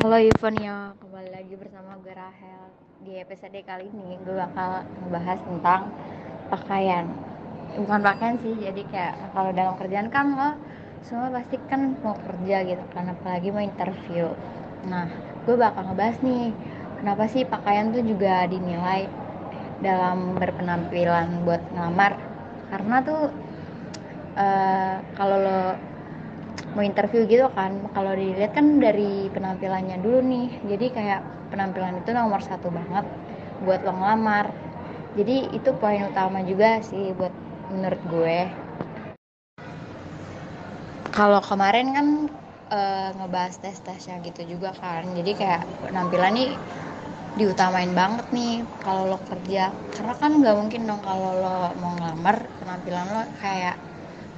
Halo Ivonia, kembali lagi bersama gue Rahel. Di episode kali ini gue bakal ngebahas tentang pakaian. Bukan pakaian sih, jadi kayak kalau dalam kerjaan kan lo semua pasti kan mau kerja gitu kan Apalagi mau interview. Nah, gue bakal ngebahas nih Kenapa sih pakaian tuh juga dinilai dalam berpenampilan buat ngelamar? Karena tuh uh, kalau lo mau interview gitu kan. Kalau dilihat kan dari penampilannya dulu nih. Jadi kayak penampilan itu nomor satu banget buat lo ngelamar. Jadi itu poin utama juga sih buat menurut gue. Kalau kemarin kan e, ngebahas tes tesnya gitu juga kan. Jadi kayak penampilan nih diutamain banget nih kalau lo kerja. Karena kan nggak mungkin dong kalau lo mau ngelamar penampilan lo kayak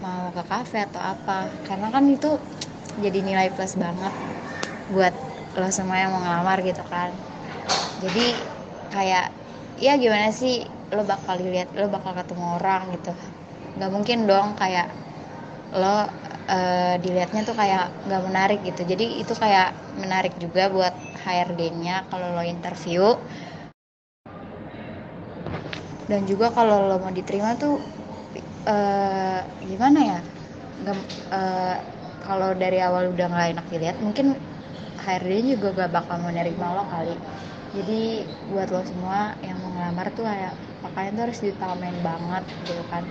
mau ke kafe atau apa. Karena kan itu jadi nilai plus banget buat lo semua yang mau ngelamar gitu kan. Jadi kayak ya gimana sih lo bakal dilihat lo bakal ketemu orang gitu. Nggak mungkin dong kayak lo uh, dilihatnya tuh kayak nggak menarik gitu. Jadi itu kayak menarik juga buat HRD-nya kalau lo interview. Dan juga kalau lo mau diterima tuh uh, gimana ya? Uh, kalau dari awal udah nggak enak dilihat mungkin HRD juga gak bakal menerima lo kali. Jadi buat lo semua yang mau ngelamar tuh kayak pakaian tuh harus ditamain banget gitu kan.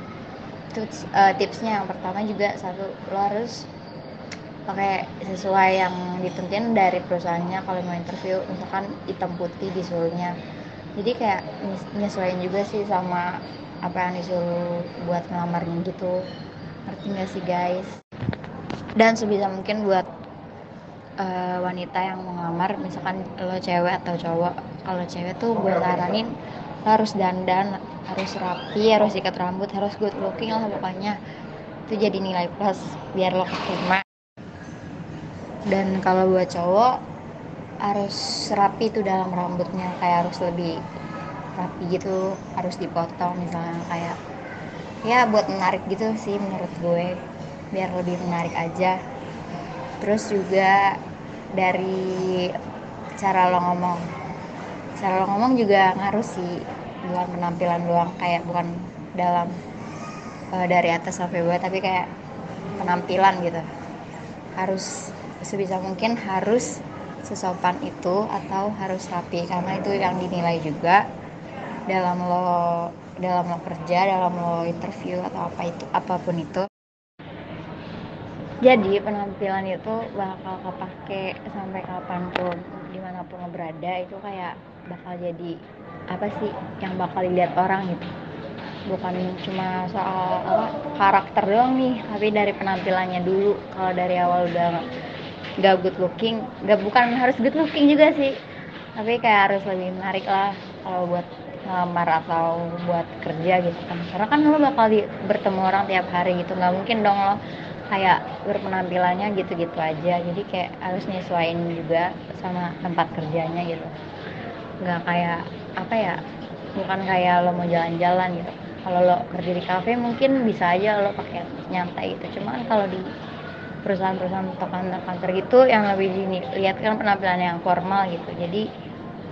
Itu uh, tipsnya yang pertama juga satu lo harus pakai sesuai yang ditentuin dari perusahaannya kalau mau interview misalkan hitam putih disuruhnya jadi kayak nyesuaiin juga sih sama apa yang disuruh buat ngelamarnya gitu. Ngerti gak sih guys? Dan sebisa mungkin buat uh, wanita yang mau ngelamar misalkan lo cewek atau cowok kalau cewek tuh gue saranin lo harus dandan harus rapi harus ikat rambut harus good looking lah pokoknya. Itu jadi nilai plus biar lo keterima. Dan kalau buat cowok harus rapi tuh dalam rambutnya kayak harus lebih rapi gitu harus dipotong misalnya kayak ya buat menarik gitu sih menurut gue biar lebih menarik aja. Terus juga dari cara lo ngomong cara lo ngomong juga ngaruh sih bukan penampilan doang kayak bukan dalam uh, dari atas sampai bawah tapi kayak penampilan gitu. Harus sebisa mungkin harus sesopan itu atau harus rapi karena itu yang dinilai juga dalam lo dalam lo kerja dalam lo interview atau apa itu apa pun itu. Jadi penampilan itu bakal kepake sampai kapan pun di mana pun lo berada itu kayak bakal jadi apa sih yang bakal dilihat orang gitu. Bukan cuma soal apa karakter doang nih tapi dari penampilannya dulu. Kalau dari awal udah gak good looking gak bukan harus good looking juga sih tapi kayak harus lebih menarik lah kalau buat ngelamar atau buat kerja gitu kan. Karena kan lo bakal di, bertemu orang tiap hari gitu. Nggak mungkin dong lo kayak berpenampilannya gitu-gitu aja. Jadi kayak harus nyesuaiin juga sama tempat kerjanya gitu. Nggak kayak apa ya bukan kayak lo mau jalan-jalan gitu. Kalau lo kerja di kafe mungkin bisa aja lo pakai nyantai gitu. Cuma kan kalau di perusahaan-perusahaan atau kantor-kantor gitu yang lebih lihat kan penampilan yang formal gitu. Jadi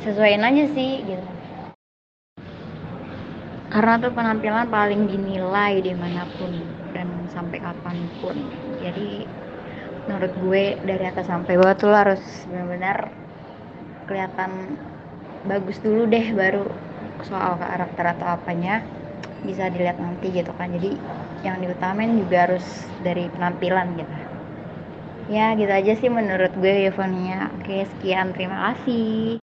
sesuaiin aja sih gitu karena tuh penampilan paling dinilai di mana pun dan sampai kapan pun. Jadi menurut gue dari atas sampai bawah tuh harus benar-benar kelihatan bagus dulu deh baru soal karakter atau apanya bisa dilihat nanti gitu kan. Jadi yang diutamain juga harus dari penampilan gitu. Ya gitu aja sih menurut gue Evonia oke sekian. Terima kasih